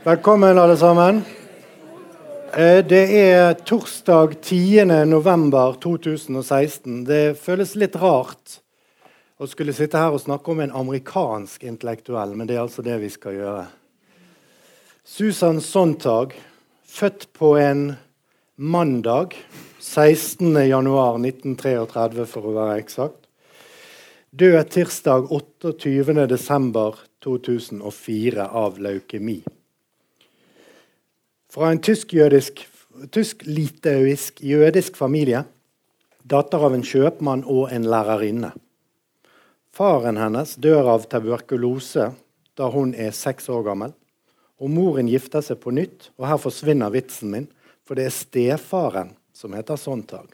Velkommen, alle sammen. Eh, det er torsdag 10. november 2016. Det føles litt rart å skulle sitte her og snakke om en amerikansk intellektuell, men det er altså det vi skal gjøre. Susan Sontag, født på en mandag 16.1.1933, for å være eksakt. Død tirsdag 28.12.2004 av leukemi. Fra en tysk-jødisk tysk jødisk familie. Datter av en kjøpmann og en lærerinne. Faren hennes dør av tuberkulose da hun er seks år gammel. Og moren gifter seg på nytt, og her forsvinner vitsen min, for det er stefaren som heter Sontag.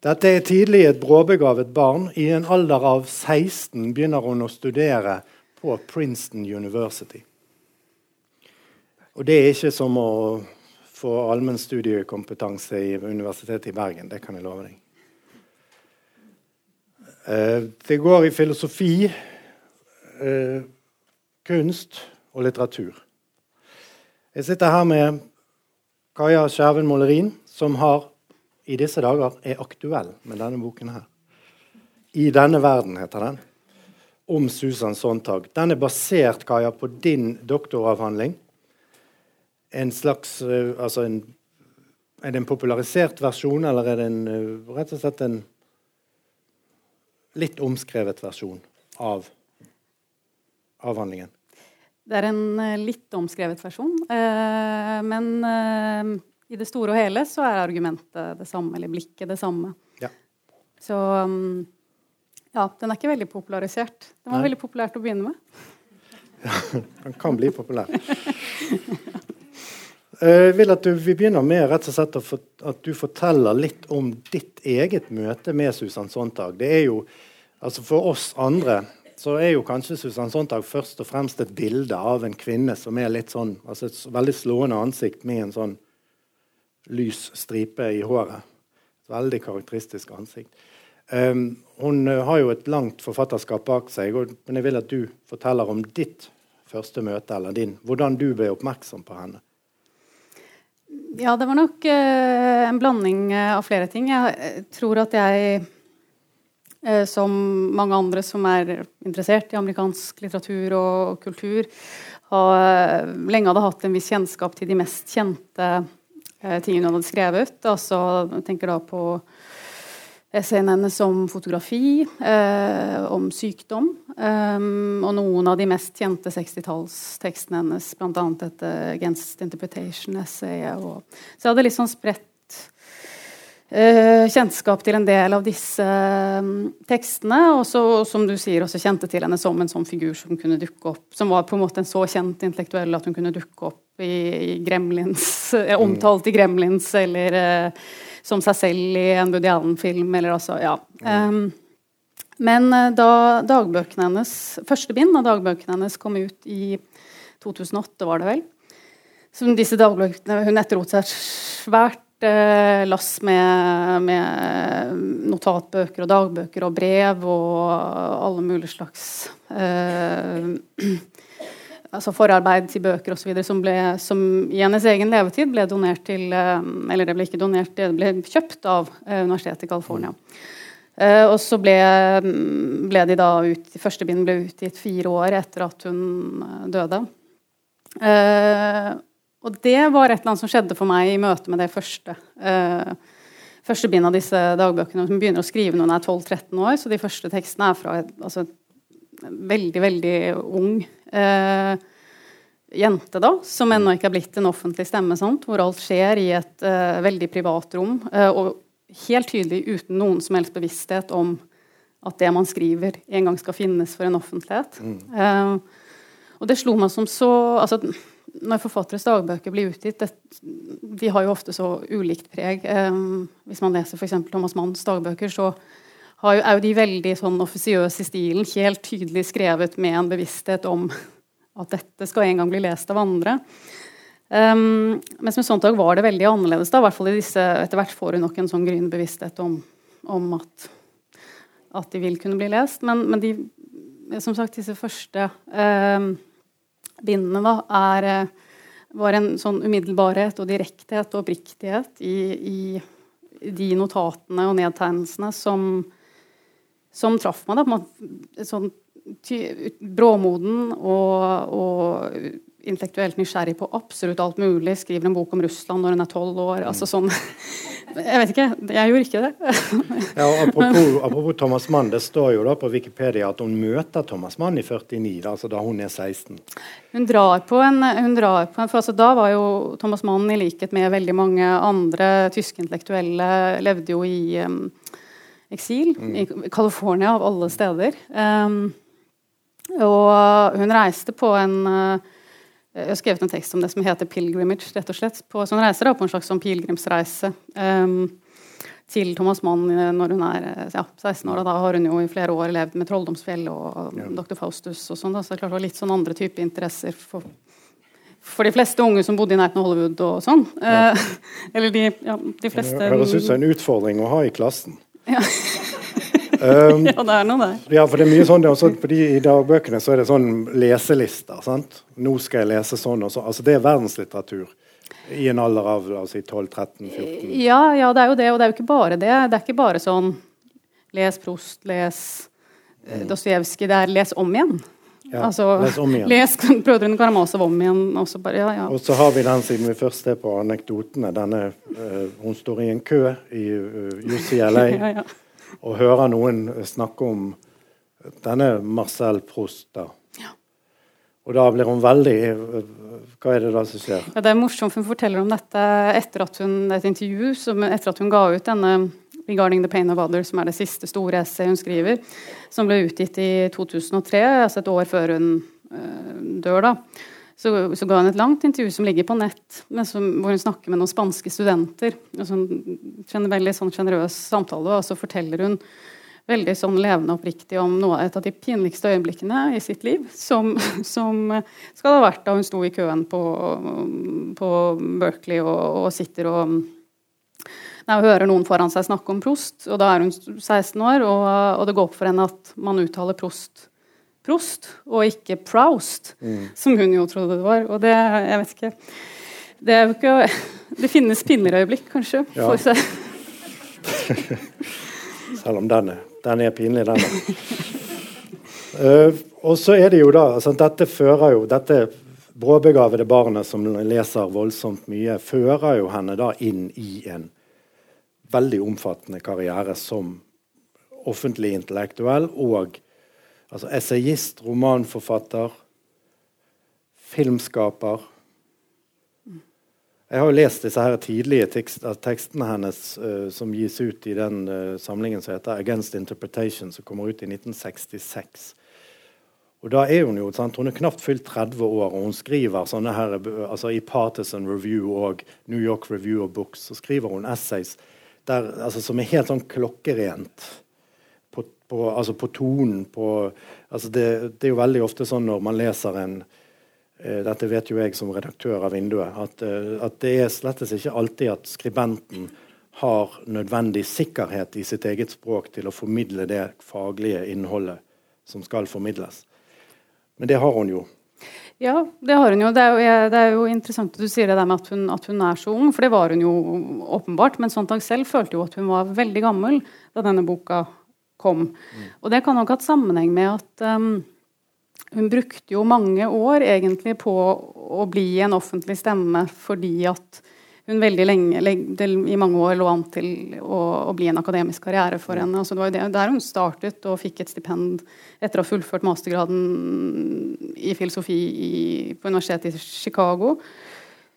Dette er tidlig et bråbegavet barn. I en alder av 16 begynner hun å studere på Princeton University. Og det er ikke som å få allmennstudiekompetanse i Universitetet i Bergen. Det kan jeg love deg. Eh, det går i filosofi, eh, kunst og litteratur. Jeg sitter her med Kaja Skjerven Målerin, som har, i disse dager er aktuell med denne boken her. 'I denne verden' heter den. Om Susan Sontag. Den er basert Kaja, på din doktoravhandling en slags eh, altså en, Er det en popularisert versjon, eller er det en, eh, rett og slett en litt omskrevet versjon av avhandlingen? Det er en eh, litt omskrevet versjon. men i det store og hele så er argumentet det samme, eller blikket det samme. Ja. Så mm, ja, den er ikke veldig popularisert. Den var Nei. veldig populært å begynne med. Ja, den kan bli populær. Jeg vil at du, Vi begynner med rett og slett at du forteller litt om ditt eget møte med Susan Sontag. Det er jo, altså For oss andre så er jo kanskje Susan Sontag først og fremst et bilde av en kvinne som er litt sånn, altså et veldig slående ansikt med en sånn lys stripe i håret. Et veldig karakteristisk ansikt. Um, hun uh, har jo et langt forfatterskap bak seg, og, men jeg vil at du forteller om ditt første møte, eller din, hvordan du ble oppmerksom på henne. Ja, det var nok eh, en blanding eh, av flere ting. Jeg eh, tror at jeg, eh, som mange andre som er interessert i amerikansk litteratur og kultur, har, eh, lenge hadde hatt en viss kjennskap til de mest kjente eh, tingene hun hadde skrevet. Altså, jeg tenker da på Essayene hennes om fotografi, eh, om sykdom. Um, og noen av de mest kjente 60-tallstekstene hennes, bl.a. dette 'Against Interpretation'-essayet. Så jeg hadde litt sånn spredt eh, kjennskap til en del av disse um, tekstene. Og så, som du sier, også kjente til henne som en sånn figur som kunne dukke opp. Som var på en måte en så kjent intellektuell at hun kunne dukke opp i, i Gremlins, eh, omtalt i Gremlins eller eh, som seg selv i en Woody Allen-film. eller også, ja. Um, men eh, da dagbøkene hennes, første bind av dagbøkene hennes kom ut i 2008, var det vel Som disse dagbøkene Hun etterlot seg svært eh, lass med, med, notatbøker og dagbøker og brev og alle mulige slags eh, altså forarbeid til bøker osv. Som, ble, som i hennes egen levetid ble donert til eh, Eller det ble ikke donert, det ble kjøpt av eh, Universitetet i California. Uh, og så ble, ble, de da ut, første bind ble utgitt fire år etter at hun døde. Uh, og det var et eller annet som skjedde for meg i møte med det første. Uh, første bind av disse dagbøkene. Hun begynner å skrive når hun er 12-13 år, så de første tekstene er fra altså, veldig, veldig ung eh, jente, da, som ennå ikke har blitt en offentlig stemme, sant? hvor alt skjer i et eh, veldig privat rom, eh, og helt tydelig uten noen som helst bevissthet om at det man skriver, en gang skal finnes for en offentlighet. Mm. Eh, og det slo meg som så altså, Når forfatteres dagbøker blir utgitt det, De har jo ofte så ulikt preg. Eh, hvis man leser f.eks. Thomas Manns dagbøker, så er jo de veldig sånn offisiøse i stilen, helt tydelig skrevet med en bevissthet om at dette skal en gang bli lest av andre. Um, mens med Sontag var det veldig annerledes. da, hvert fall disse, Etter hvert får hun nok en sånn grønn bevissthet om, om at, at, de vil kunne bli lest. Men, men de, som sagt, disse første um, bindene, da, er, eh, var en sånn umiddelbarhet og direkthet og oppriktighet i, i, de notatene og nedtegnelsene som, som traff meg. da, sånn bråmoden og, og intellektuelt nysgjerrig på absolutt alt mulig. Skriver en bok om Russland når hun er tolv år. altså sånn Jeg vet ikke. Jeg gjorde ikke det. ja, apropos, apropos, Thomas Mann, det står jo da på Wikipedia at hun møter Thomas Mann i 49, da, altså da hun er 16. Hun drar på en, drar på en for altså Da var jo Thomas Mann, i likhet med veldig mange andre tyske intellektuelle, levde jo i um, eksil mm. i California, av alle steder. Um, og hun reiste på en uh, jeg har skrevet en tekst om det som heter 'pilgrimage', rett og slett, på, som reiser da, på en slags sånn pilegrimsreise um, til Thomas Mann eh, når hun er eh, ja, 16 år. Og da har hun jo i flere år levd med Trolldomsfjell og ja. Dr. Faustus og sånn. Så det er klart det var litt sånn andre type interesser for, for de fleste unge som bodde i nærheten av Hollywood og sånn. Ja. Eller de, ja, de fleste Det høres ut som en utfordring å ha i klassen. Ja. Um, ja, det er noe der. Ja, for det er mye sånn, også, fordi I dagbøkene så er det sånn leselister. sant? Nå skal jeg lese sånn og sånn. Altså, det er verdenslitteratur i en alder av altså, 12-13-14. Ja, ja, det er jo det. Og det er jo ikke bare det. Det er ikke bare sånn les Prost, les eh, mm. Dostojevskij. Det er les om igjen. Ja, altså, les om igjen. Les Brødrene Karamazov om igjen. Og så, bare, ja, ja. og så har vi den, siden vi først er på anekdotene, denne uh, Hun står i en kø i uh, UCLA. ja, og hører noen snakke om denne Marcel Proust. da. Og da blir hun veldig Hva er det da som skjer? Ja, det er morsomt, for hun forteller om dette etter at hun, et intervju som, etter at hun ga ut denne 'Regarding the Pain of Others', som er det siste store essayet hun skriver, som ble utgitt i 2003, altså et år før hun øh, dør. da så, så, ga hun et langt intervju som ligger på nett, som, hvor hun snakker med noen spanske studenter. Og sånn, veldig sånn sjenerøs samtale, og så forteller hun veldig sånn levende og oppriktig om noe, et av de pinligste øyeblikkene i sitt liv, som, som skal ha vært da hun sto i køen på, på Berkeley og, og sitter og Nei, hører noen foran seg snakke om prost, og da er hun 16 år, og, og det går opp for henne at man uttaler prost Prost, og ikke Proust, mm. som hun jo trodde det var. Og det Jeg vet ikke Det er jo ikke Det finnes pinnerøyeblikk, kanskje, ja. for seg. Selv om den er, den er pinlig, den. uh, og så er det jo da altså, Dette fører jo Dette bråbegavede barnet som leser voldsomt mye, fører jo henne da inn i en veldig omfattende karriere som offentlig intellektuell og Altså essayist, romanforfatter, filmskaper. Jeg har jo lest disse her tidlige tekst, tekstene hennes uh, som gis ut i den uh, samlingen som heter 'Against Interpretation', som kommer ut i 1966. Og da er Hun jo, sant? Hun er knapt fylt 30 år, og hun skriver sånne her, altså i Partisan Review og New York Review of Books så skriver hun essays der, altså, som er helt sånn klokkerent på, altså på tonen på altså det, det, er jo veldig ofte sånn når man leser en uh, Dette vet jo jeg som redaktør av Vinduet, at, uh, at det er slett ikke alltid at skribenten har nødvendig sikkerhet i sitt eget språk til å formidle det faglige innholdet som skal formidles. Men det har hun jo. Ja, det har hun jo. Det er jo, det er jo interessant at du sier det der med at hun, at hun, er så ung, for det var hun jo åpenbart. Men Sontag selv følte jo at hun var veldig gammel da denne boka kom. Mm. Og det kan nok ha hatt sammenheng med at um, hun brukte jo mange år egentlig på å bli en offentlig stemme fordi at hun veldig lenge, i mange år lå an til å, å bli en akademisk karriere for henne. Altså det var jo der hun startet og fikk et stipend etter å ha fullført mastergraden i filosofi i, på universitetet i Chicago.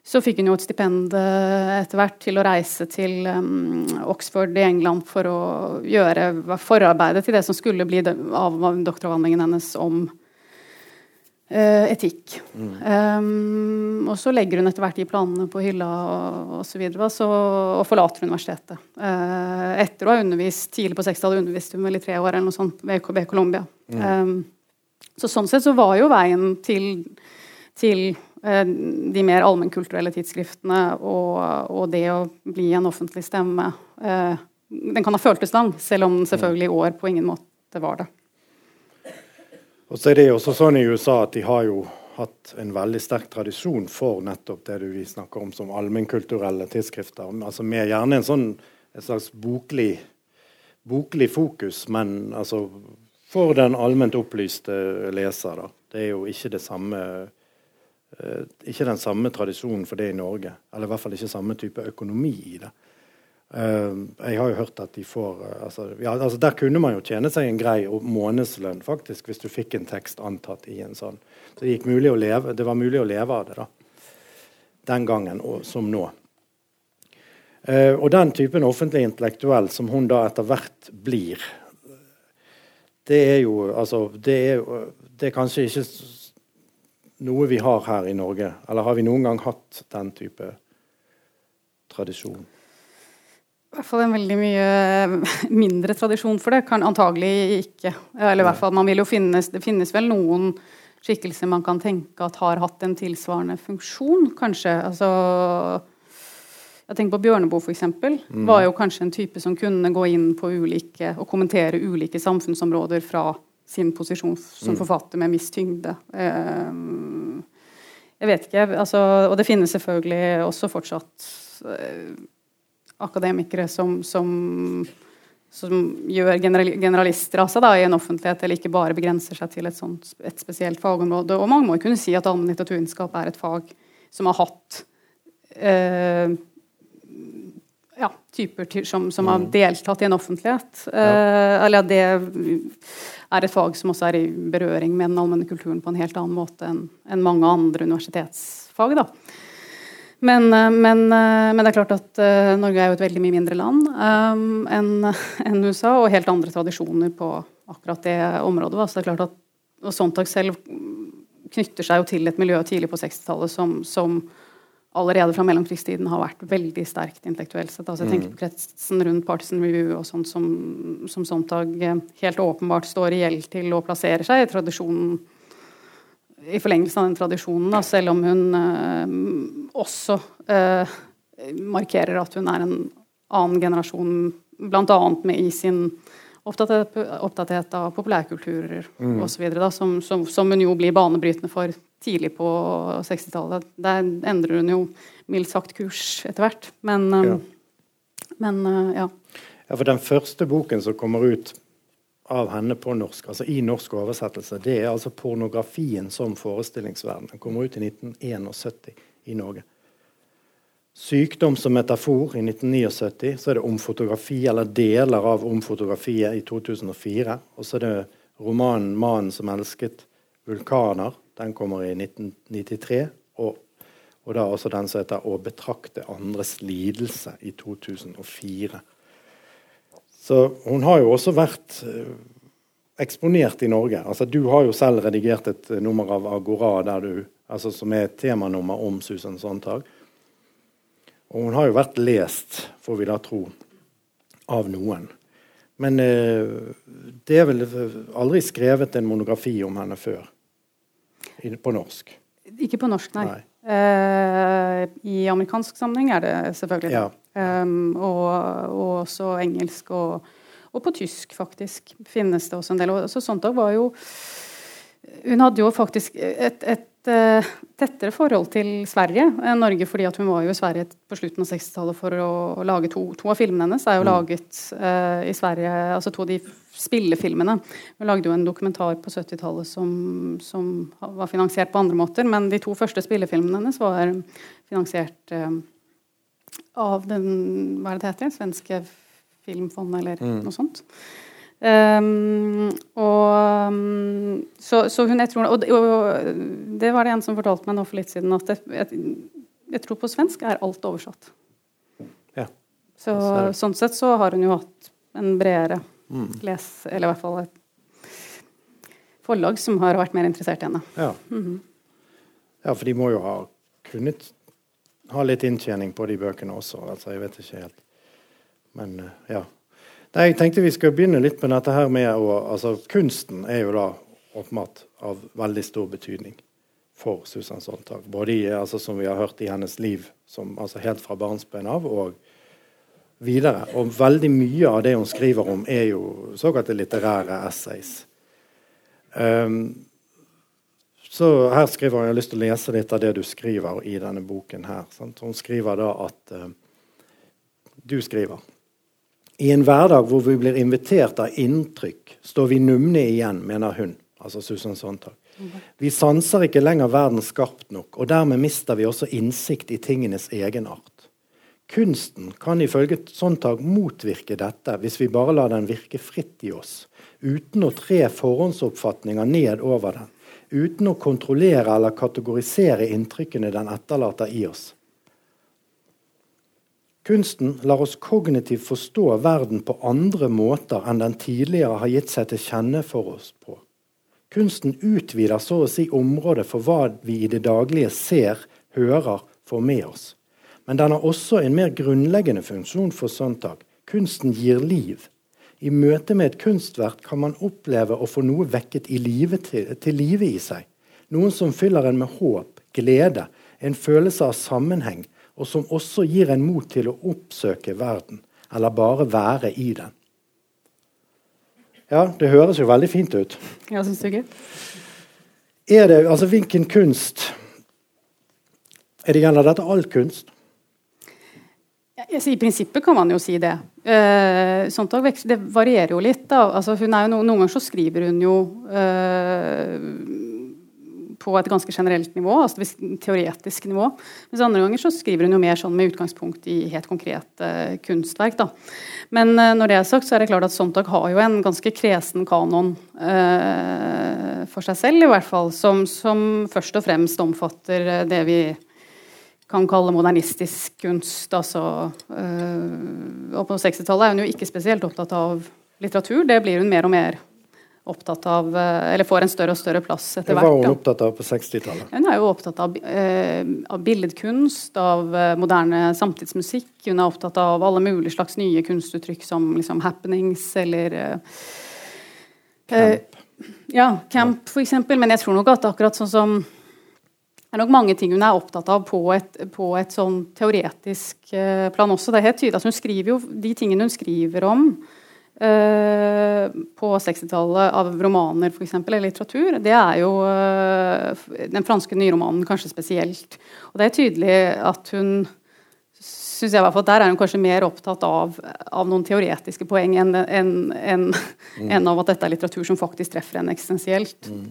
Så fikk hun jo et stipend eh, etter hvert til å reise til um, Oxford i England for å gjøre forarbeidet til det som skulle bli av doktoravhandlingen hennes om etikk. Mm. Um, og så legger hun etter hvert de planene på hylla og, og så videre, så, og forlater universitetet. Uh, etter å ha undervist tidlig på 60-tallet underviste hun vel i tre år eller noe sånt ved, ved Columbia. Mm. Um, så sånn sett så var jo veien til, til uh, de mer allmennkulturelle tidsskriftene og, og, det å bli en offentlig stemme uh, Den kan ha føltes lang, selv om den selvfølgelig i år på ingen måte var det. Og så er det også sånn i USA at de har jo hatt en veldig sterk tradisjon for nettopp det vi snakker om som allmennkulturelle tidsskrifter. Altså med gjerne en sånn, et slags boklig, boklig fokus, men altså for den allment opplyste leser. Da. Det er jo ikke det samme uh, ikke den samme tradisjonen for det i Norge. Eller i hvert fall ikke samme type økonomi i det. Uh, jeg har jo hørt at de får uh, altså, ja, altså Der kunne man jo tjene seg en grei månedslønn faktisk, hvis du fikk en tekst antatt i en sånn. Så det, leve, det var mulig å leve av det da. Den gangen og som nå. Uh, og den typen offentlig intellektuell som hun da etter hvert blir, det er jo altså Det er, det er kanskje ikke noe vi har her i Norge. Eller har vi noen gang hatt den type tradisjon? Hvert fall en veldig mye mindre tradisjon for det. Kan antagelig ikke. Eller i hvert fall, man vil jo finnes, Det finnes vel noen skikkelser man kan tenke at har hatt en tilsvarende funksjon, kanskje. Altså jeg tenker på Bjørneboe, f.eks. Mm. Var jo kanskje en type som kunne gå inn på ulike og kommentere ulike samfunnsområder fra sin posisjon som mm. forfatter med en viss tyngde. Uh, jeg vet ikke. Altså, og det finnes selvfølgelig også fortsatt uh, akademikere som, som, som gjør generalister av seg da, i en offentlighet, eller ikke bare begrenser seg til et, sånt, et spesielt fagområde. Og man må jo kunne si at allmennlitteraturvitenskap er et fag som har hatt eh, ja, typer som, som, har mm. deltatt i en offentlighet. Ja. Eh, eller det er et fag som også er i berøring med den allmenne kulturen på en helt annen måte enn en mange andre universitetsfag. da. Men, eh, men, eh, men, det er klart at uh, Norge er jo et veldig mye mindre land um, enn en USA, og helt andre tradisjoner på akkurat det området. Så det er klart at og Sontag selv knytter seg jo til et miljø tidlig på 60-tallet som, som, allerede fra mellomkrigstiden har vært veldig sterkt intellektuelt sett. Altså, jeg tenker mm. på kretsen rundt Partisan Review og sånt som, som Sontag helt åpenbart står i gjeld til å plassere seg i tradisjonen i forlengelsen av den tradisjonen, da, selv om hun eh, også eh, markerer at hun er en annen generasjon, bl.a. med i sin opptatthet av populærkulturer mm. osv., som, som, som hun jo blir banebrytende for tidlig på 60-tallet. Der endrer hun jo mildt sagt kurs etter hvert. Men, eh, ja. men uh, ja. ja. For den første boken som kommer ut av henne på norsk, altså i norsk oversettelse, det er altså 'Pornografien som forestillingsverden'. Den kommer ut i 1971 i Norge. 'Sykdom som metafor' i 1979. Så er det 'Om fotografi', eller deler av 'Om fotografiet' i 2004. Og så er det romanen 'Mannen som elsket vulkaner'. Den kommer i 1993. Og, og da også den som heter 'Å betrakte andres lidelse' i 2004. Så hun har jo også vært eh, eksponert i Norge. Altså, du har jo selv redigert et eh, nummer av Agora du, altså, som er et temanummer om Susan Sontag. Og hun har jo vært lest, får vi da tro, av noen. Men eh, det er vel aldri skrevet en monografi om henne før på norsk? Ikke på norsk, nei. nei. Uh, I amerikansk sammenheng er det selvfølgelig det. Ja. Um, og, og, også engelsk og, og, på tysk, faktisk, finnes det også en del. Og, så Sontag var jo Hun hadde jo faktisk et, et uh, tettere forhold til Sverige enn Norge, fordi at hun var jo i Sverige på slutten av 60-tallet for å, lage to, to, av filmene hennes. er jo mm. laget uh, i Sverige, altså to av de spillefilmene. Hun lagde jo en dokumentar på 70-tallet som, som, var finansiert på andre måter, men de to første spillefilmene hennes var finansiert uh, av den hva er det heter, svenske filmfondet eller mm. noe sånt. Um, og, så, så, hun, jeg tror, og, og, det var det en som fortalte meg nå for litt siden, at jeg, jeg, tror på svensk er alt oversatt. Ja. Så, sånn sett så har hun jo hatt en bredere mm. les... Eller i hvert fall et forlag som har vært mer interessert i henne. Ja. Mm -hmm. ja, for de må jo ha kunnet ha litt inntjening på de bøkene også. altså Jeg vet ikke helt. Men eh, ja. Nei, jeg tenkte vi skal begynne litt med dette her med å altså Kunsten er jo da åpenbart av veldig stor betydning for Susann Sontag. Både i, altså, som vi har hørt i hennes liv, som, altså helt fra barnsben av og videre. Og veldig mye av det hun skriver om, er jo såkalte litterære essays. Um, så her skriver hun, Jeg har lyst til å lese litt av det du skriver i denne boken. her. Sant? Hun skriver da at uh, Du skriver I en hverdag hvor vi blir invitert av inntrykk, står vi numne igjen, mener hun. Altså Susan Sontag. Vi sanser ikke lenger verden skarpt nok, og dermed mister vi også innsikt i tingenes egenart. Kunsten kan ifølge Sontag motvirke dette hvis vi bare lar den virke fritt i oss, uten å tre forhåndsoppfatninger ned over den uten å kontrollere eller kategorisere inntrykkene den etterlater i oss. Kunsten lar oss kognitivt forstå verden på andre måter enn den tidligere har gitt seg til kjenne for oss på. Kunsten utvider så å si området for hva vi i det daglige ser, hører, får med oss. Men den har også en mer grunnleggende funksjon for Sontag. Kunsten gir liv. I møte med et kunstverk kan man oppleve å få noe vekket live til, til live i seg. Noen som fyller en med håp, glede, en følelse av sammenheng, og som også gir en mot til å oppsøke verden, eller bare være i den. Ja, det høres jo veldig fint ut. Ja, syns du ikke? Er det, altså Hvilken kunst er det Gjelder dette all kunst? I prinsippet kan man jo si det. Eh, sånt det varierer jo litt. Altså, jo, noen ganger så skriver hun jo eh, på et ganske generelt nivå, altså teoretisk nivå. Mens andre ganger så skriver hun jo mer sånn med utgangspunkt i helt konkrete eh, kunstverk. Da. Men eh, når det er sagt, så er det klart at Sontag har jo en ganske kresen kanon eh, for seg selv, i hvert fall, som, som først og fremst omfatter eh, det vi kan kalle modernistisk kunst. Altså, øh, og på 60-tallet er hun jo ikke spesielt opptatt av litteratur. Det blir hun mer og mer opptatt av, øh, eller får en større og større plass etter hvert. Hva var hun opptatt av på 60-tallet? Hun er jo opptatt av, eh, av billedkunst, av øh, moderne samtidsmusikk. Hun er opptatt av alle mulige slags nye kunstuttrykk som liksom, happenings eller eh, Camp. ja, camp, eksempel. Men jeg tror nok at akkurat sånn som det er nok mange ting hun er opptatt av på et, på et sånn teoretisk plan også. Det er helt tydelig at hun skriver jo De tingene hun skriver om på 60-tallet av romaner for eksempel, eller litteratur, det er jo uh, den franske nyromanen kanskje spesielt. Og det er tydelig at hun synes jeg i hvert fall Der er hun kanskje mer opptatt av, av noen teoretiske poeng enn en, en, mm. en av at dette er litteratur som faktisk treffer henne eksistensielt. Mm.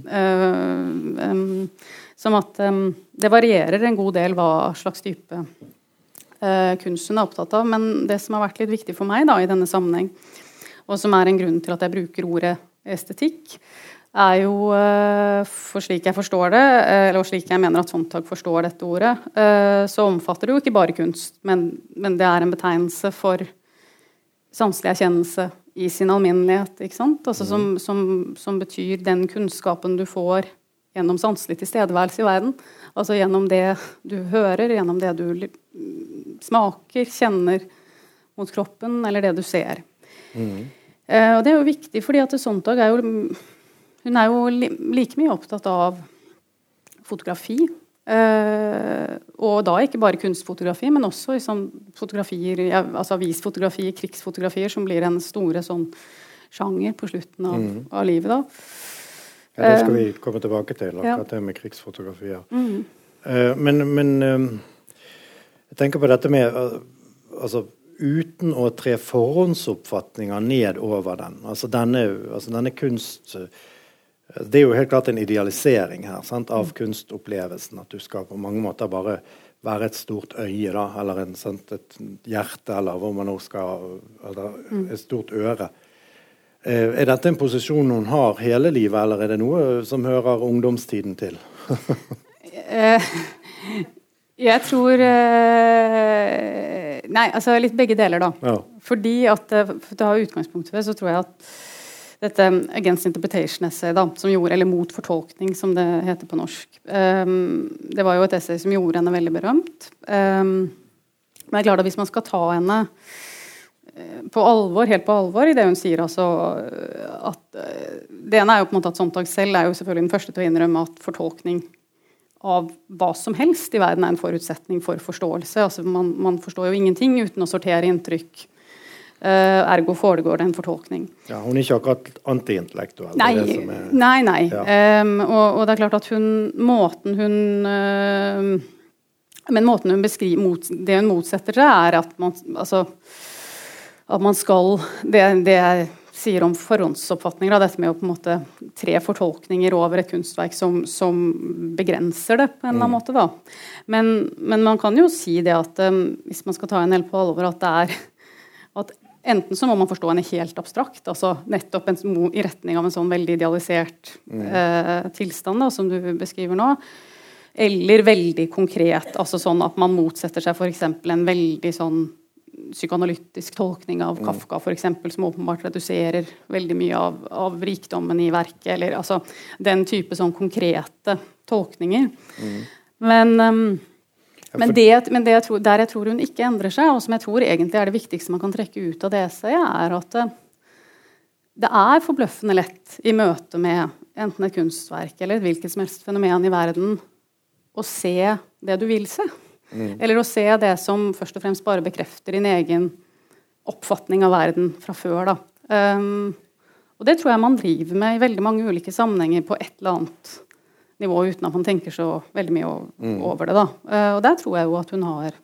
Um, som at um, det varierer en god del hva slags type uh, kunst hun er opptatt av. Men det som har vært litt viktig for meg da, i denne sammenheng, og som er en grunn til at jeg bruker ordet estetikk, er jo, uh, for slik jeg forstår det, uh, eller slik jeg mener at Sontag forstår dette ordet, så omfatter det jo ikke bare kunst, men, men det er en betegnelse for sanselig erkjennelse i sin alminnelighet. ikke sant? Altså som, som, som betyr den kunnskapen du får gjennom sanselig tilstedeværelse i verden. Altså gjennom det du hører, gjennom det du smaker, kjenner mot kroppen, eller det du ser. Mm. Eh, og det er jo viktig, fordi at Sontag er jo Hun er jo like mye opptatt av fotografi. Eh, og da ikke bare kunstfotografi, men også liksom, fotografier, altså avisfotografier, krigsfotografier, som blir en store sånn sjanger på slutten av, mm. av livet. da. Ja, det skal vi komme tilbake til, akkurat det med krigsfotografier. Mm. Men, men jeg tenker på dette med altså, Uten å tre forhåndsoppfatninger ned over den. Altså denne, altså denne kunst uh, Det er jo helt klart en idealisering her sant, av mm. kunstopplevelsen. At du skal på mange måter bare være et stort øye, da, eller en, sant, et hjerte, eller hvor man nå skal Eller mm. et stort øre. Eh, er dette en posisjon hun har hele livet, eller er det noe som hører ungdomstiden til? Eh, jeg tror eh, Nei, altså litt begge deler, da. Ja. Fordi at For å ha utgangspunktet ved, så tror jeg at dette 'Against Interpretation Essay', da, som gjorde, eller 'Mot fortolkning', som det heter på norsk, um, det var jo et essay som gjorde henne veldig berømt. Um, men det er klart at hvis man skal ta henne på alvor, helt på alvor i det hun sier. Altså, at eh, det ene er jo på en måte at Sontag selv er jo selvfølgelig den første til å innrømme at fortolkning av hva som helst i verden er en forutsetning for forståelse. Altså, man, man, forstår jo ingenting uten å sortere inntrykk. Uh, ergo foregår det en fortolkning. Ja, Hun er ikke akkurat antiintellektuell? Nei, nei. nei. Ja. Um, og, og, det er klart at hun Måten hun uh, Men måten hun beskriver mot, Det hun motsetter seg, er at man altså, at man skal det, det sier om forhåndsoppfatninger, da, dette med å på en måte tre fortolkninger over et kunstverk som, som begrenser det på en eller annen mm. måte. Da. Men, men, man kan jo si det at um, hvis man skal ta en del på alvor, at det er at Enten så må man forstå henne helt abstrakt, altså nettopp en, i retning av en sånn veldig idealisert mm. eh, tilstand da, som du beskriver nå. Eller veldig konkret, altså sånn at man motsetter seg f.eks. en veldig sånn psykoanalytisk tolkning av mm. Kafka, for eksempel, som åpenbart reduserer veldig mye av, av rikdommen i verket. Eller altså den type sånn konkrete tolkninger. Mm. Men um, men, det, men det jeg tror, der jeg tror hun ikke endrer seg, og som jeg tror egentlig er det viktigste man kan trekke ut av det essayet, er at det, det er forbløffende lett i møte med enten et kunstverk eller et hvilket som helst fenomen i verden å se det du vil se. Mm. Eller å se det som først og fremst bare bekrefter din egen oppfatning av verden fra før. Um, og det tror jeg man driver med i veldig mange ulike sammenhenger på et eller annet nivå uten at man tenker så veldig mye mm. over det. Da. Uh, og der tror jeg jo at hun har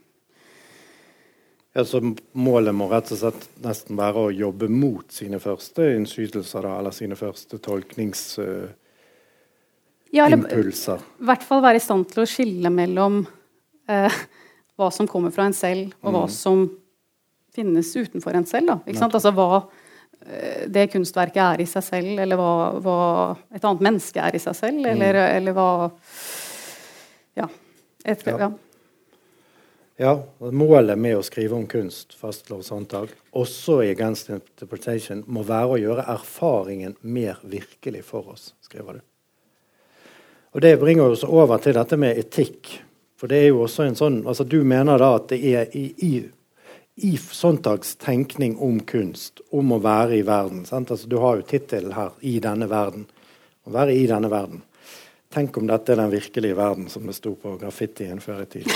ja, så Målet må rett og slett nesten være å jobbe mot sine første innskytelser da, eller sine første tolkningsimpulser? Uh, ja, I hvert fall være i stand til å skille mellom uh, hva som kommer fra en selv, og mm. hva som finnes utenfor en selv. Da, ikke sant? Altså hva Eh, det kunstverket er i seg selv, eller hva, hva et annet menneske er i seg selv, mm. eller, mm. eller hva Ja. Et, ja. ja. Ja, Målet med å skrive om kunst, fastslår Sandtag, også i Against Interpretation, må være å gjøre erfaringen mer virkelig for oss, skriver du. Og Det bringer oss over til dette med etikk. For det er jo også en sånn, altså Du mener da at det er i, i i Sontags tenkning om kunst, om å være i verden altså, Du har jo tittelen her 'I denne verden'. Å være i denne verden. Tenk om dette er den virkelige verden, som det sto på graffitien før i tiden.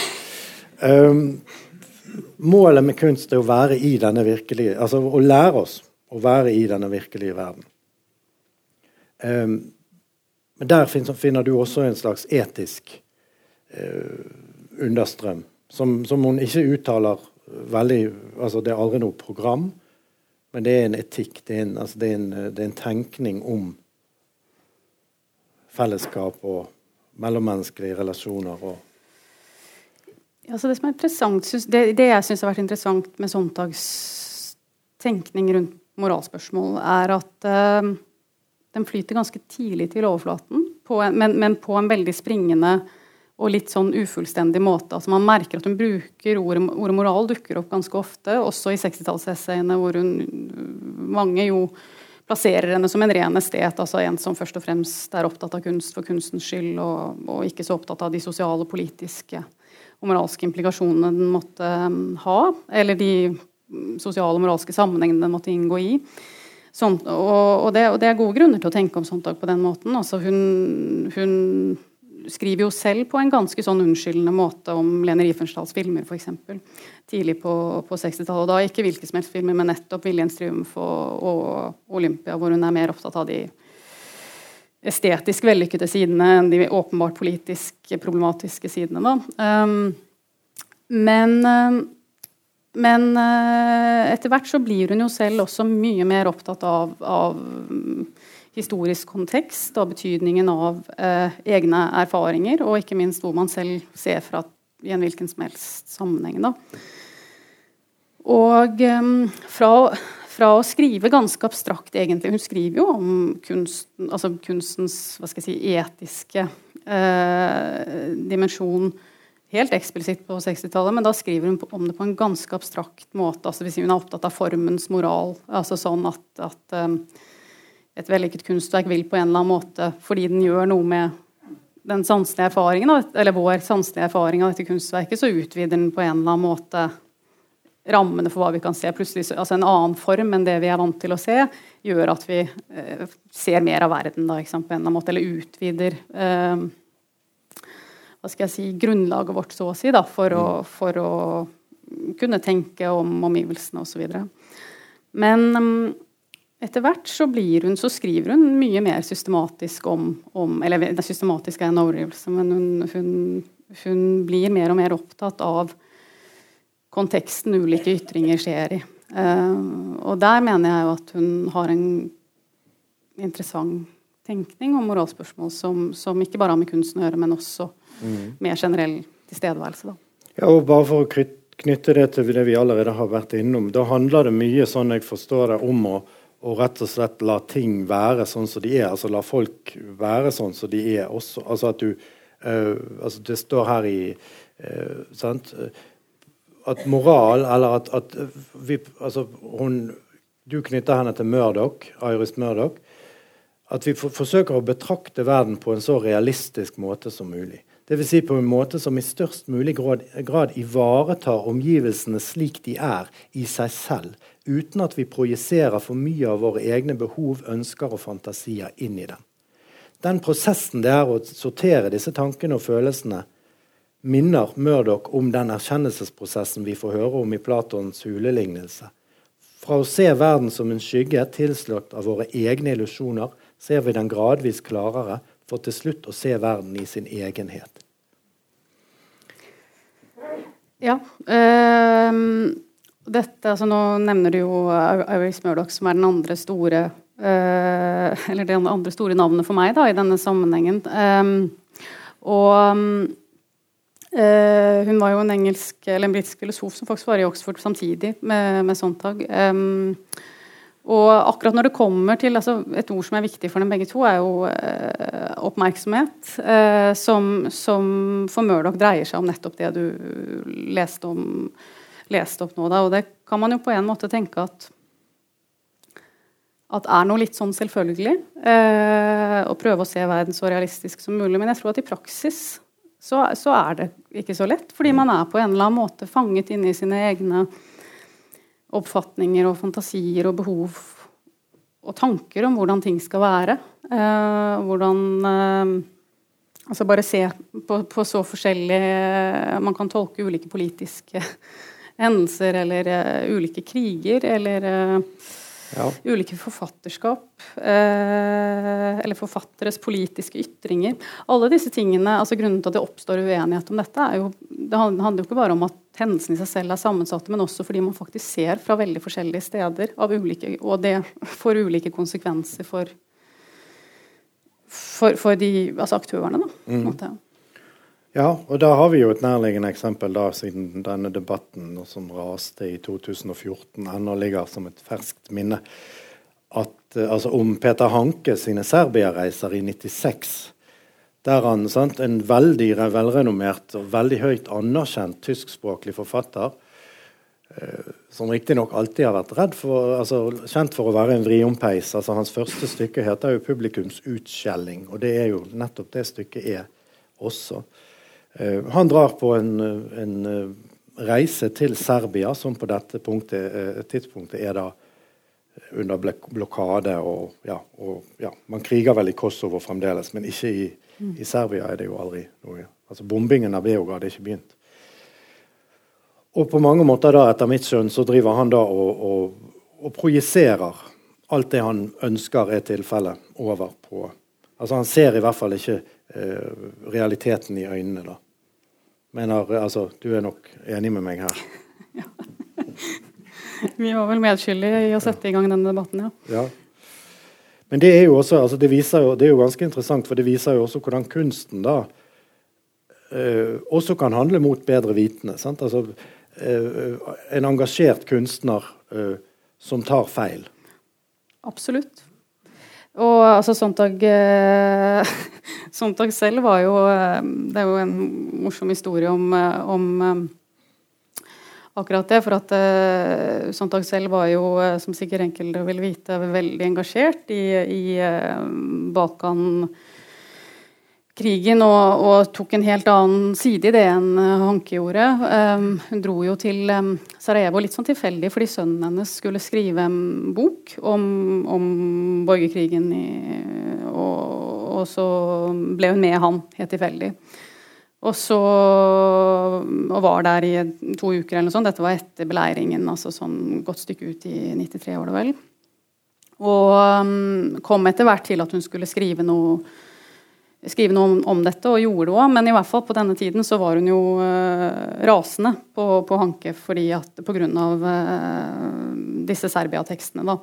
Um, målet med kunst er å være i denne virkelige Altså å lære oss å være i denne virkelige verden. Um, men der finner du også en slags etisk understrøm, som, som hun ikke uttaler veldig altså Det er aldri noe program, men det er en etikk. Det er en, altså det er en, det er en tenkning om fellesskap og mellommenneskelige relasjoner. og Altså det, det, det jeg syns har vært interessant med Sontags tenkning rundt moralspørsmål, er at uh, den flyter ganske tidlig til overflaten, en, men, men, på en veldig springende og litt sånn ufullstendig måte. Altså Man merker at hun bruker ordet, ordet moral dukker opp ganske ofte, også i 60-tallsessayene, hvor hun mange jo plasserer henne som en ren estet, altså en som først og fremst er opptatt av kunst for kunstens skyld, og, og ikke så opptatt av de sosiale, politiske og moralske implikasjonene den måtte um, ha, eller de sosiale og moralske sammenhengene den måtte inngå i. Sånt, og, og, det, og, det, er gode grunner til å tenke om Sontag på den måten. Altså hun, hun skriver jo selv på en ganske sånn unnskyldende måte om Lene Riefenstahls filmer, f.eks. Tidlig på, på 60-tallet. Da ikke hvilke som helst filmer, men nettopp 'Viljens triumf' og, og, 'Olympia', hvor hun er mer opptatt av de estetisk vellykkede sidene enn de åpenbart politisk problematiske sidene. Da. Um, men, um, men uh, etter hvert så blir hun jo selv også mye mer opptatt av, av historisk kontekst og betydningen av eh, egne erfaringer, og ikke minst hvor man selv ser fra i en hvilken som helst sammenheng. Da. Og eh, fra, fra, å skrive ganske abstrakt, egentlig Hun skriver jo om kunsten, altså kunstens si, etiske eh, dimensjon helt eksplisitt på 60-tallet, men da skriver hun om det på en ganske abstrakt måte. altså Hun er opptatt av formens moral. altså sånn at, at um, et vellykket kunstverk vil på en eller annen måte, fordi den gjør noe med den sanselige erfaringen, eller vår sanselige erfaring av dette kunstverket, så utvider den på en eller annen måte rammene for hva vi kan se. Plutselig, altså En annen form enn det vi er vant til å se, gjør at vi eh, ser mer av verden da, på en eller annen måte, eller utvider eh, hva skal jeg si, grunnlaget vårt, så å si, da, for, å, mm. for å kunne tenke om omgivelsene osv. Men etter hvert så, hun, så, skriver hun mye mer systematisk om, om Eller det systematiske er en overdrivelse, men hun, hun, hun, blir mer og mer opptatt av konteksten ulike ytringer skjer i. Uh, og der mener jeg jo at hun har en interessant tenkning om moralspørsmål som, som ikke bare har med kunsten å gjøre, men også mm. mer generell tilstedeværelse. Da. Ja, og bare for å knytte det til det vi allerede har vært innom, da handler det mye sånn jeg forstår det, om å, å rett og slett la ting være sånn som de er. Altså la folk være sånn som de er også. Altså at du uh, altså Det står her i uh, sant? At moral, eller at, at vi, altså hun, Du knytter henne til Murdoch, Iris Murdoch at vi for, forsøker å betrakte verden på en så realistisk måte som mulig. Dvs. Si på en måte som i størst mulig grad, grad, ivaretar omgivelsene slik de er i seg selv, uten at vi projiserer for mye av våre egne behov, ønsker og fantasier inn i den. Den prosessen det er å sortere disse tankene og følelsene, minner Murdoch om den erkjennelsesprosessen vi får høre om i Platons hulelignelse. Fra å se verden som en skygge tilslått av våre egne illusjoner, ser vi den gradvis klarere, for til slutt å se verden i sin egenhet. Ja. Øh, dette, altså Nå nevner du jo Iris Murdoch, som er den andre store øh, Eller det andre store navnet for meg da, i denne sammenhengen. Um, og øh, hun var jo en engelsk, eller en britisk filosof som faktisk var i Oxford samtidig med, med Sontag. Um, og akkurat når det kommer til altså Et ord som er viktig for dem begge to, er jo eh, oppmerksomhet. Eh, som, som, for Murdoch dreier seg om nettopp det du leste, om, leste opp nå. Da. Og det kan man jo på en måte tenke at at er noe litt sånn selvfølgelig. Eh, og prøve å se verden så realistisk som mulig. Men jeg tror at i praksis så, så er det ikke så lett. Fordi man er på en eller annen måte fanget inne i sine egne oppfatninger og fantasier og behov og tanker om hvordan ting skal være. Eh, hvordan eh, Altså bare se på, på, så forskjellig Man kan tolke ulike politiske hendelser eller uh, ulike kriger eller uh, ja. Ulike forfatterskap, eh, eller forfatteres politiske ytringer. Alle disse tingene, altså Grunnen til at det oppstår uenighet om dette, er jo, det handler jo ikke bare om at hendelsene i seg selv er sammensatte, men også fordi man faktisk ser fra veldig forskjellige steder, ulike, og det får ulike konsekvenser for, for, for de, altså aktørene. Da, mm. Ja, og da har vi jo et nærliggende eksempel da, siden denne debatten som raste i 2014, ennå ligger som et ferskt minne. At, eh, altså om Peter Hanke sine Serbia-reiser i 96. Der han, sant, en veldig velrenommert og veldig høyt anerkjent tyskspråklig forfatter, eh, som riktignok alltid har vært redd for, altså, kjent for å være en vriompeis. Altså, hans første stykke heter jo 'Publikums utskjelling', og det er jo nettopp det stykket er også. Eh, han drar på en, en, eh, reise til Serbia, som på dette punktet, eh, tidspunktet er da under blokade. Og, ja, og ja, man kriger vel i Kosovo fremdeles, men ikke i, i Serbia er det jo aldri noe. Altså Bombingen av Beograd er ikke begynt. Og på mange måter da, etter mitt skjønn, så driver han da og, og, og projiserer alt det han ønsker er tilfellet, over på Altså Han ser i hvert fall ikke eh, realiteten i øynene, da. Mener, altså, du er nok enig med meg her? ja. Vi var vel medskyldige i å sette i gang denne debatten, ja. ja. Men det er jo også, altså det, jo, det er jo ganske interessant, for det viser jo også hvordan kunsten da eh, også kan handle mot bedre vitende. Altså, eh, en engasjert kunstner eh, som tar feil. Absolutt. Og altså Sontag eh, Sontag selv var jo eh, Det er jo en morsom historie om, eh, om eh, akkurat det. For at uh, Sontag selv var jo, som sikkert enkelte vil vite, veldig engasjert i, i uh, Balkan krigen og, og, tok en helt annen side i det enn Hanke gjorde. Um, hun dro jo til um, Sarajevo litt sånn tilfeldig fordi sønnen hennes skulle skrive en bok om, om borgerkrigen. I, og, og, så ble hun med han helt tilfeldig. Og så og var der i to uker eller noe sånt. Dette var etter beleiringen, altså sånn godt stykke ut i 93, var det vel. Og um, kom etter hvert til at hun skulle skrive noe, skrive noe om, om, dette, og gjorde det òg. Men i hvert fall på denne tiden så var hun jo uh, rasende på, på Hanke fordi at, på av uh, disse Serbia-tekstene. da.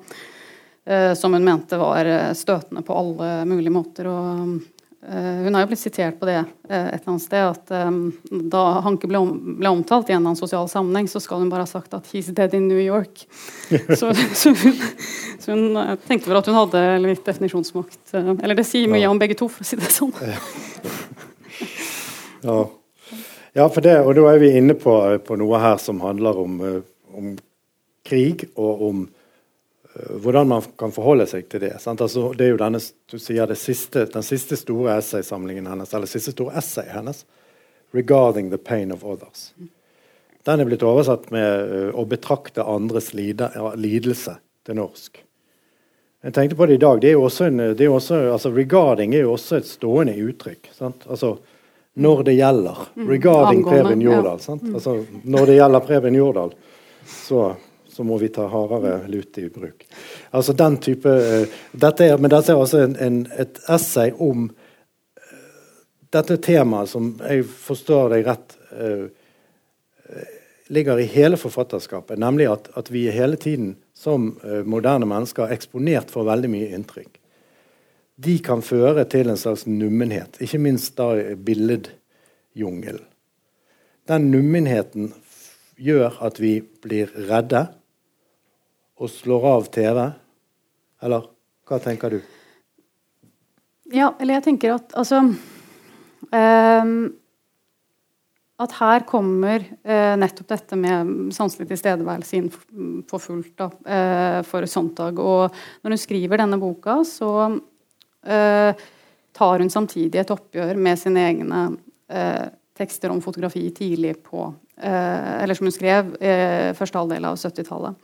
Uh, som hun mente var støtende på alle mulige måter. og Eh, hun har jo blitt sitert på det eh, et eller annet sted, at um, da Hanke ble, om, ble, omtalt i en eller annen sosial sammenheng, så skal hun bare ha sagt at 'he's dead in New York'. så, så, hun, så, hun, tenkte vel at hun hadde litt definisjonsmakt. Eller det sier mye ja. om begge to, for å si det sånn. ja. ja, for det, og da er vi inne på, på noe her som handler om, om krig og om Eh, hvordan man kan forholde seg til det. Altså, det er jo denne, du sier siste, Den siste store essaysamlingen hennes, eller siste store essay hennes, 'Regarding the Pain of Others'. Den er blitt oversatt med uh, 'Å betrakte andres lide, lidelse' til norsk. Jeg tenkte på det i dag. det er jo også en, det er også, altså, Regarding er jo også et stående uttrykk. Sant? Altså, når det gjelder. Mm. Regarding Preben Jordal. Mm. Altså, når det gjelder Preben Jordal, så så må vi ta hardere lut i bruk. Altså den type, uh, dette er, Men dette er altså en, en, et essay om uh, dette temaet, som jeg forstår deg rett, uh, ligger i hele forfatterskapet. Nemlig at, at vi hele tiden som moderne mennesker er eksponert for veldig mye inntrykk. De kan føre til en slags nummenhet, ikke minst da billedjungelen. Den nummenheten gjør at vi blir redde og slår av TV? Eller hva tenker du? Ja, eller jeg tenker at altså um, At her kommer uh, nettopp dette med sanselig tilstedeværelse inn for fullt da, uh, for Sontag. Og når hun skriver denne boka, så uh, tar hun samtidig et oppgjør med sine egne tekster om fotografi tidlig på Eller som hun skrev første halvdel av 70-tallet.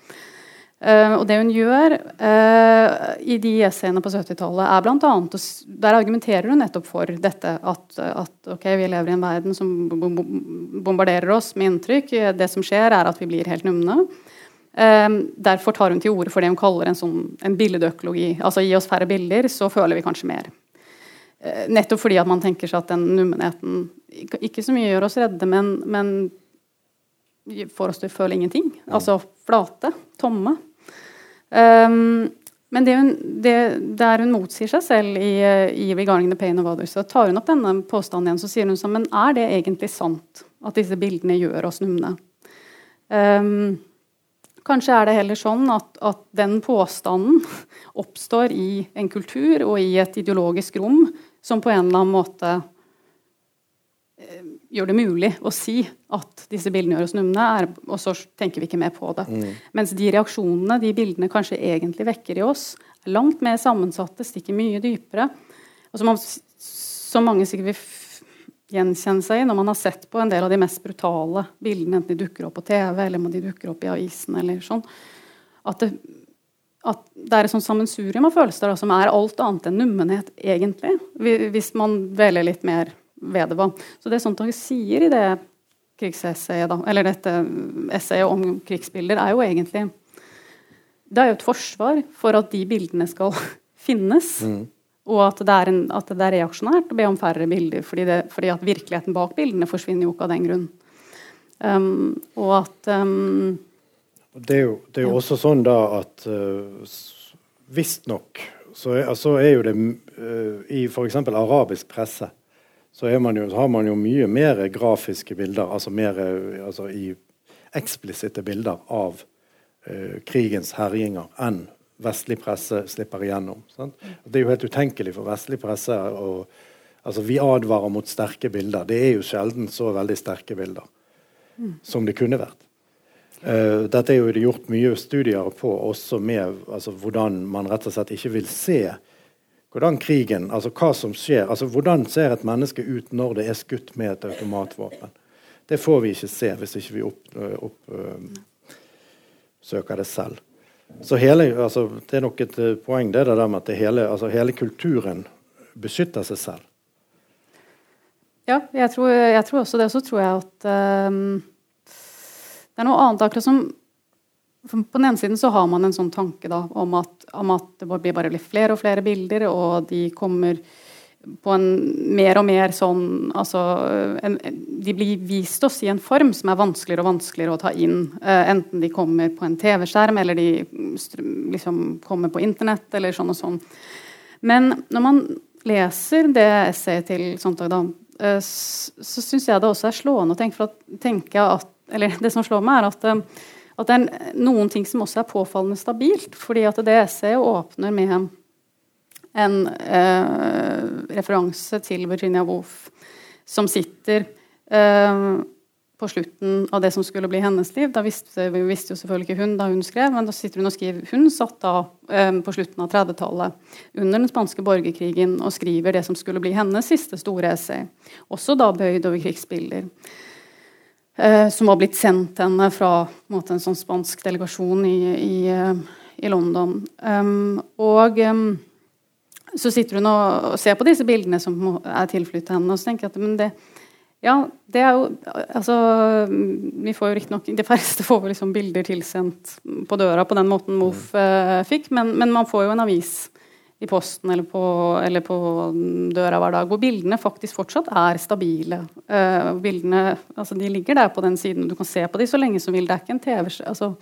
Uh, og det hun gjør uh, i de essayene på 70-tallet, er bl.a. Der argumenterer hun nettopp for dette at, at okay, vi lever i en verden som bombarderer oss med inntrykk. Det som skjer, er at vi blir helt numne. Uh, derfor tar hun til orde for det hun kaller en, sånn, en billedøkologi. Altså gi oss færre bilder, så føler vi kanskje mer. nettopp fordi at man tenker seg at den nummenheten ikke så mye gjør oss redde, men, men får oss til å føle ingenting. Altså flate, tomme. Um, men det hun, det, der hun motsier seg selv i, i 'Regarding the Pain of Others', så tar hun opp denne påstanden igjen. Så sier hun sånn Men er det egentlig sant at disse bildene gjør oss numne? Um, kanskje er det heller sånn at, at, den påstanden oppstår i en kultur og i et ideologisk rom som på en eller annen måte gjør det mulig å si at disse bildene gjør oss numne, er, og så tenker vi ikke mer på det. Mm. Mens de reaksjonene de bildene kanskje egentlig vekker i oss, er langt mer sammensatte, stikker mye dypere. Og som, som mange sikkert vil gjenkjenne seg i når man har sett på en del av de mest brutale bildene, enten de dukker opp på TV eller om de dukker opp i avisen eller sånn. At det, at det er et sånt sammensurium av følelser da, som er alt annet enn nummenhet, egentlig. Hvis man velger litt mer ved det var. Så det Sontag sier i det krigsessayet, eller dette essayet om krigsbilder, er jo egentlig Det er jo et forsvar for at de bildene skal finnes. Mm. Og at det, en, at det, er reaksjonært å be om færre bilder, fordi, det, fordi, at virkeligheten bak bildene forsvinner jo ikke av den grunn. Um, og at um, det, er jo, det er jo ja. også sånn da at uh, visstnok så, er, så er jo det uh, i f.eks. arabisk presse så man jo, har man jo mye mer grafiske bilder, altså mer altså i eksplisitte bilder av uh, krigens herjinger enn vestlig presse slipper igjennom. Sant? Det er jo helt utenkelig for vestlig presse å altså Vi advarer mot sterke bilder. Det er jo sjelden så veldig sterke bilder mm. som det kunne vært. Uh, dette er jo det gjort mye studier på, også med altså, hvordan man rett og slett ikke vil se hvordan krigen, altså hva som skjer. altså Hvordan ser et menneske ut når det er skutt med et automatvåpen? Det får vi ikke se hvis ikke vi oppsøker opp, uh, det selv. Så hele, altså, Det er nok et uh, poeng det der med at det hele, altså, hele kulturen beskytter seg selv. Ja, jeg tror, jeg tror, også det. Så tror jeg at um, det er noe annet akkurat som På den ene siden så har man en sånn tanke da, om, at, om at det blir bare flere og flere bilder, og de kommer på en mer og mer sånn altså, en, De blir vist oss i en form som er vanskeligere og vanskeligere å ta inn. Uh, enten de kommer på en TV-skjerm, eller de liksom kommer på internett, eller sånn og sånn. Men når man leser det essayet til Sontag, da, uh, så syns jeg det også er slående å tenke, for at, tenke at Eller det som slår meg, er at, uh, at det er noen ting som også er påfallende stabilt. fordi at det essayet åpner med en eh, referanse til Virginia Woolf, som sitter eh, på slutten av det som skulle bli hennes liv. Da visste, vi visste jo selvfølgelig ikke hun da hun skrev, men da sitter hun og skriver. Hun satt da eh, på slutten av 30-tallet under den spanske borgerkrigen og skriver det som skulle bli hennes siste store essay. Også da bøyd over krigsbilder. Eh, som var blitt sendt henne fra en, måte, en sånn spansk delegasjon i, i, eh, i London. Um, og um, så sitter hun og ser på disse bildene som er tilflyttet henne, og så tenker jeg at men det, ja, det er jo altså, vi får jo riktignok De færreste får liksom bilder tilsendt på døra på den måten Moff uh, fikk, men, men, man får jo en avis i posten eller på, eller på, døra hver dag hvor bildene faktisk fortsatt er stabile. Uh, bildene, altså De ligger der på den siden, du kan se på dem så lenge som vil. Det er ikke en TV altså,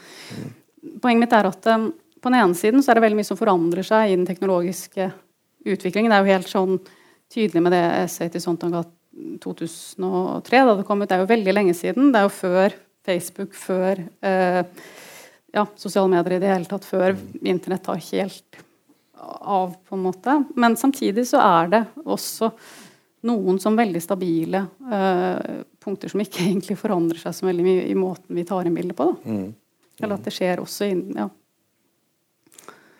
Poenget mitt er at um, på den ene siden så er det veldig mye som forandrer seg i den teknologiske utviklingen Det er jo helt sånn tydelig med det essayet til Sontanga 2003, da det kom ut. Det er jo veldig lenge siden. Det er jo før Facebook, før uh, ja, sosiale medier i det hele tatt, før internett har helt av, på en måte. Men samtidig så er det også noen som veldig stabile eh, punkter som ikke egentlig forandrer seg så veldig mye i måten vi tar inn bildet på. Mm. Mm. Eller at det skjer også innen ja.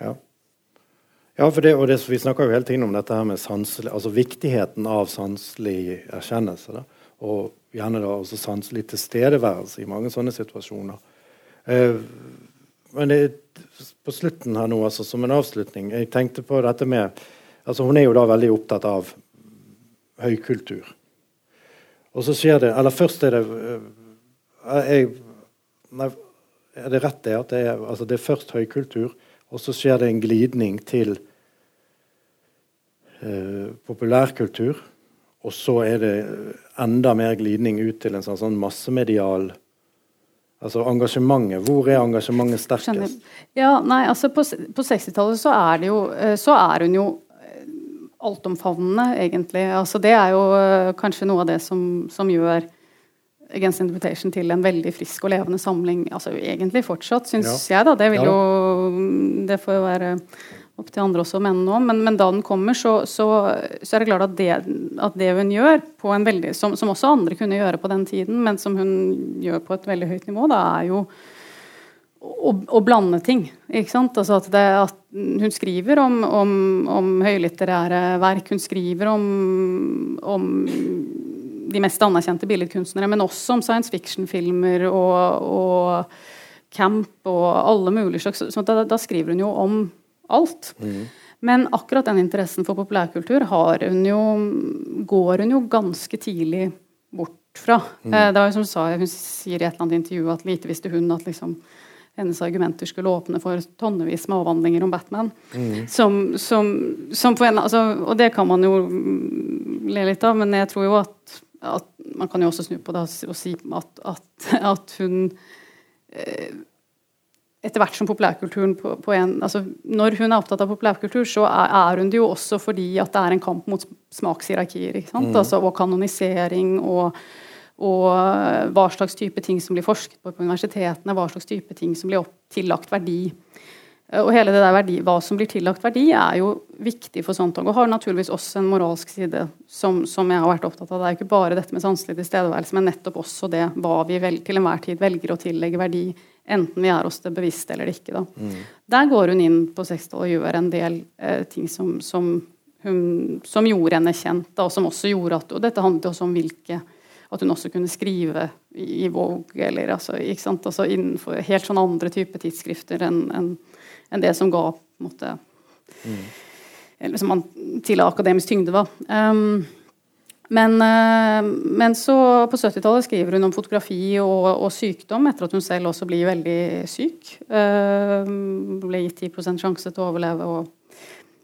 ja. Ja, for det, og det, Vi snakker jo hele tiden om dette her med sanselig, altså viktigheten av sanselig erkjennelse. Da, og gjerne da også sanselig tilstedeværelse i mange sånne situasjoner. Eh, men det, på slutten her nå, altså som en avslutning Jeg tenkte på dette med altså Hun er jo da veldig opptatt av høykultur. Og så skjer det Eller først er det eh, jeg, nei, Er det rett det at det er, altså det er først høykultur, og så skjer det en glidning til Eh, populærkultur. Og så er det enda mer glidning ut til en sånn, sånn massemedial Altså engasjementet. Hvor er engasjementet sterkest? Ja, nei, altså På, på 60-tallet så er det jo eh, Så er hun jo eh, altomfavnende, egentlig. Altså Det er jo kanskje noe av det som, som gjør Against Invitation til en veldig frisk og levende samling. Altså egentlig fortsatt, syns ja. jeg, da. Det vil ja. jo Det får jo være opp til andre også å mene noe men, men, da den kommer, så, så, så, er det klart at det, at det hun gjør, veldig, som, som, også andre kunne gjøre på den tiden, men som hun gjør på et veldig høyt nivå, da er jo å, å blande ting. ikke sant? Altså at, det, at hun skriver om, om, om, høylitterære verk, hun skriver om, om de mest anerkjente billedkunstnere, men også om science fiction-filmer og, og camp og alle mulige slags så da, da skriver hun jo om alt. Mm. Men akkurat den interessen for populærkultur hun jo, går hun jo ganske tidlig bort fra. Mm. Eh, det var jo som Hun sa, hun sier i et eller annet intervju at lite visste hun at liksom, hennes argumenter skulle åpne for tonnevis med avhandlinger om Batman. Mm. Som, som, som en, altså, og det kan man jo le litt av, men jeg tror jo at, at Man kan jo også snu på det og si at, at, at hun eh, etter hvert som populærkulturen på, på en, altså Når hun er opptatt av populærkultur, så er, er, hun det jo også fordi at det er en kamp mot smakshierarkier. Mm. Altså, og kanonisering og, og, hva slags type ting som blir forsket på på universitetene, hva slags type ting som blir tillagt verdi. Og hele det der verdi, Hva som blir tillagt verdi, er jo viktig for sånt. og har naturligvis også en moralsk side som, som, jeg har vært opptatt av. Det er jo ikke bare dette med sanselig tilstedeværelse, men nettopp også det hva vi vel, til enhver tid velger å tillegge verdi Enten vi er oss det bevisst eller ikke. Da. Mm. Der går hun inn på 60-tallet og gjør en del eh, ting som, som, hun, som, gjorde henne kjent, da, og som også gjorde at Og dette handlet også om hvilke At hun også kunne skrive i, i Vogue eller altså? Altså innenfor helt sånn andre typer tidsskrifter enn en, en det som ga på en måte mm. Eller som man tilla akademisk tyngde, da. Um, Men, eh, men så på 70-tallet skriver hun om fotografi og, og, sykdom, etter at hun selv også blir veldig syk. Uh, ble gitt 10 sjanse til å overleve og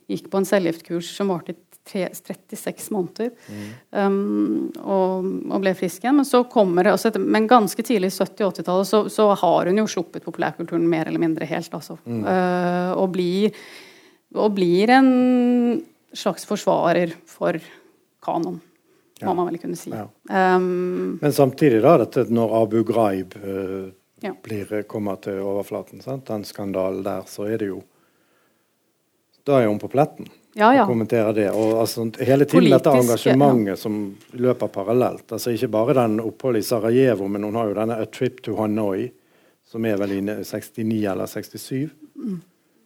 gikk på en cellegiftkurs som varte i 36 måneder. Mm. Um, og, og, ble frisk igjen. Men så kommer det, altså, men ganske tidlig i 70- 80-tallet så, så, har hun jo sluppet populærkulturen mer eller mindre helt. Altså. Mm. Uh, og, blir, og blir en slags forsvarer for kanon må man vel kunne si. Um, Men samtidig, da, dette når Abu Ghraib uh, blir, eh, kommer til overflaten, sant? den skandalen der, så er det jo Da er hun på pletten ja, ja. og det. Og altså, hele tiden Politisk, dette engasjementet ja. som løper parallelt. altså Ikke bare den oppholdet i Sarajevo, men hun har jo denne A Trip to Hanoi, som er vel i 69 eller 67. Mm.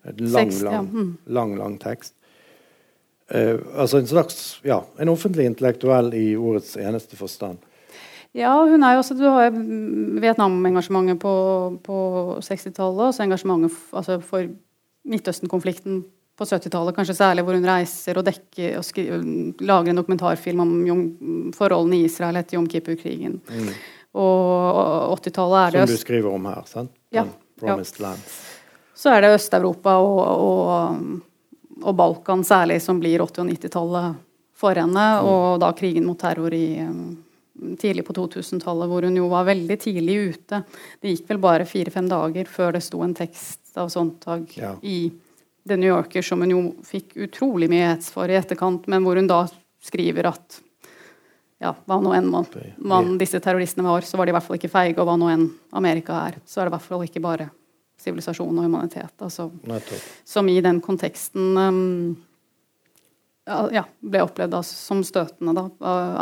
En lang, lang, mm. lang, lang tekst. Uh, altså en slags ja, en offentlig intellektuell i ordets eneste forstand. Ja, hun er jo også, Du har Vietnam-engasjementet på, på 60-tallet, og så engasjementet altså for Midtøsten-konflikten på 70-tallet, kanskje særlig hvor hun reiser og dekker og skriver, lager en dokumentarfilm om jom, forholdene i Israel etter Jom Kippur-krigen. Mm. Og 80-tallet er det Som du skriver om her, sant? Ja. Promised ja. Land. Så er det Øst-Europa og, og og Balkan særlig, som blir 80- og 90-tallet for henne. Mm. Og da krigen mot terror i, um, tidlig på 2000-tallet, hvor hun jo var veldig tidlig ute. Det gikk vel bare fire-fem dager før det sto en tekst av Sontag ja. i The New Yorker, som hun jo fikk utrolig mye hets for i etterkant, men hvor hun da skriver at ja, hva nå enn man, man, disse terroristene var, så var de i hvert fall ikke feige, og hva nå enn Amerika er, så er det i hvert fall ikke bare sivilisasjon og humanitet. Altså, som i den konteksten um, ja, ble opplevd da, som støtende da,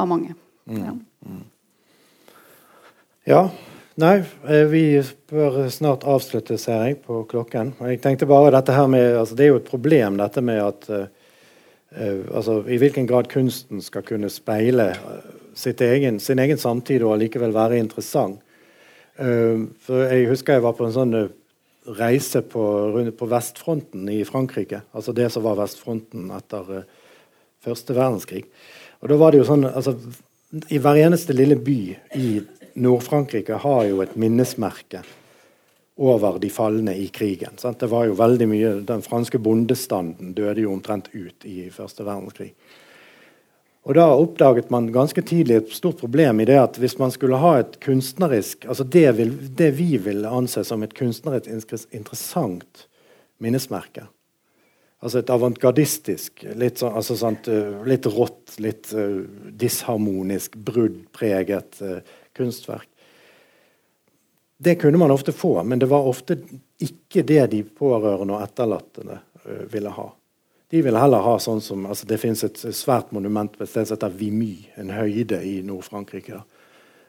av mange. Mm. Ja. Mm. ja. Nei, eh, vi bør snart avslutte, ser jeg, på klokken. Jeg tenkte bare dette her med, altså Det er jo et problem dette med at uh, altså I hvilken grad kunsten skal kunne speile egen, sin egen samtid og allikevel være interessant. Uh, Jeg husker jeg var på en sånn reise på, på, vestfronten i Frankrike. Altså det som var vestfronten etter uh, første verdenskrig. Og da var det jo sånn, altså, I hver eneste lille by i Nord-Frankrike har jo et minnesmerke over de falne i krigen. Sant? Det var jo veldig mye, Den franske bondestanden døde jo omtrent ut i første verdenskrig. Og Da oppdaget man ganske tidlig et stort problem i det at hvis man skulle ha et kunstnerisk altså Det, vil, det vi vil anse som et kunstnerisk interessant minnesmerke Altså et avantgardistisk, litt, så, altså sånt, uh, litt rått, litt uh, disharmonisk, bruddpreget uh, kunstverk. Det kunne man ofte få, men det var ofte ikke det de pårørende og etterlatte ville ha. De vil heller ha sånn som altså Det fins et svært monument på et som heter Vimy, en høyde i Nord-Frankrike.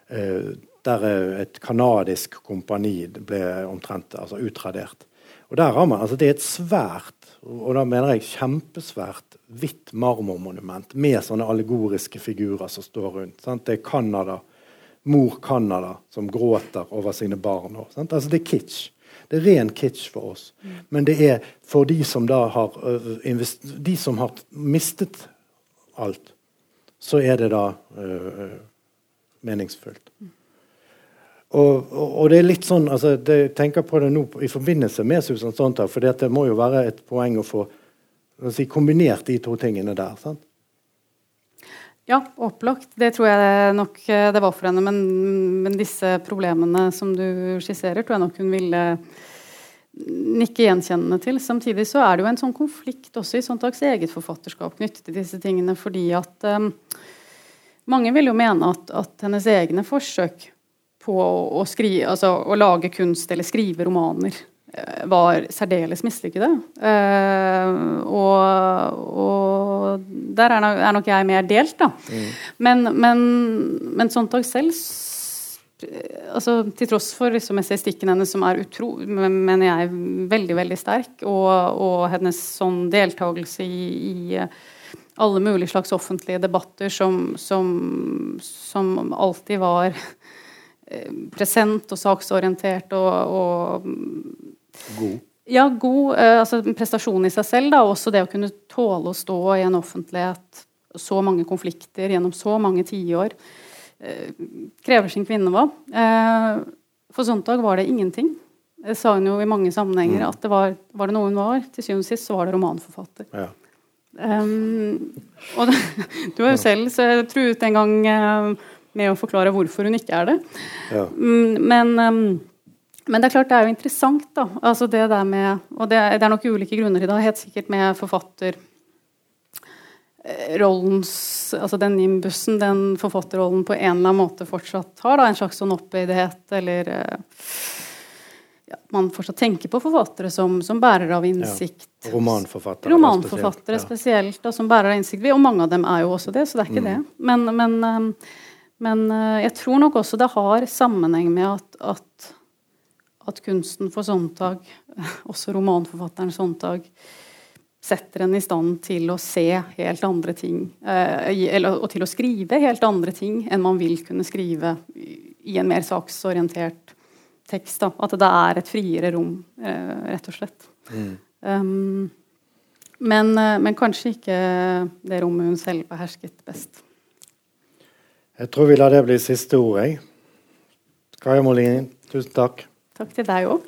Eh, der et canadisk kompani ble omtrent altså utradert. Og der har man, altså Det er et svært, og da mener jeg kjempesvært, hvitt marmormonument med sånne allegoriske figurer som står rundt. Sant? Det er Canada, mor Canada som gråter over sine barn. Også, altså Det er kitsch. Det er ren kitsch for oss. Men det er for de som da har, de som har mistet alt, så er det da uh, meningsfullt. Og, og, og, det er litt sånn, altså, Jeg tenker på det nå i forbindelse med Susan Sontag, for det må jo være et poeng å få si, kombinert de to tingene der. sant? Ja, opplagt. Det tror jeg nok eh, det var for henne. Men, men, disse problemene som du skisserer, tror jeg nok hun ville nikke gjenkjennende til. Samtidig så er det jo en sånn konflikt også i Sontags eget forfatterskap knyttet til disse tingene, fordi at um, mange vil jo mene at, at, hennes egne forsøk på å, skrive, altså, å lage kunst eller skrive romaner var særdeles mislykkede. Uh, og, og, der er nok, er nok, jeg mer delt, da. Mm. Men, men, men Sontag selv altså, Til tross for liksom, estetikken hennes, som er utro, mener jeg veldig veldig sterk, og, og hennes sånn deltakelse i, i, alle mulige slags offentlige debatter som, som, som alltid var eh, present og saksorientert og, og God? Ja, god. Eh, altså prestasjon i seg selv. Da, også det å kunne tåle å stå i en offentlighet så mange konflikter gjennom så mange tiår. Eh, krever sin kvinne hva. for Sontag var det ingenting. Det sa hun jo i mange sammenhenger mm. at det var, var det noe hun var. Til syvende og sist så var det romanforfatter. Ja. Um, og du var jo selv så jeg truet en gang med å forklare hvorfor hun ikke er det. Ja. Um, men, um, men, det er klart det er jo interessant, da. Altså det der med, og det, det er nok ulike grunner i det. Helt sikkert med forfatter Eh, rollens Altså den nimbusen den forfatterrollen på en eller annen måte fortsatt har. Da, en slags sånn opphøydhet, eller eh, ja, Man fortsatt tenker på forfattere som, som bærer av innsikt. Ja, romanforfattere. Romanforfattere spesielt, spesielt da, som bærer av innsikt. Og mange av dem er jo også det, så det er ikke mm. det. Men, men, eh, men, jeg tror nok også det har sammenheng med at, at, at kunsten for Sontag, også romanforfatteren Sontag, setter en i stand til å se helt andre ting, eh, eller, og til å skrive helt andre ting enn man vil kunne skrive i en mer saksorientert tekst. Da. At det er et friere rom, eh, rett og slett. Mm. Um, men, eh, men, kanskje ikke det rommet hun selv behersket best. Jeg tror vi lar det bli siste ord, jeg. Kaja Molin, tusen takk. Takk til deg òg.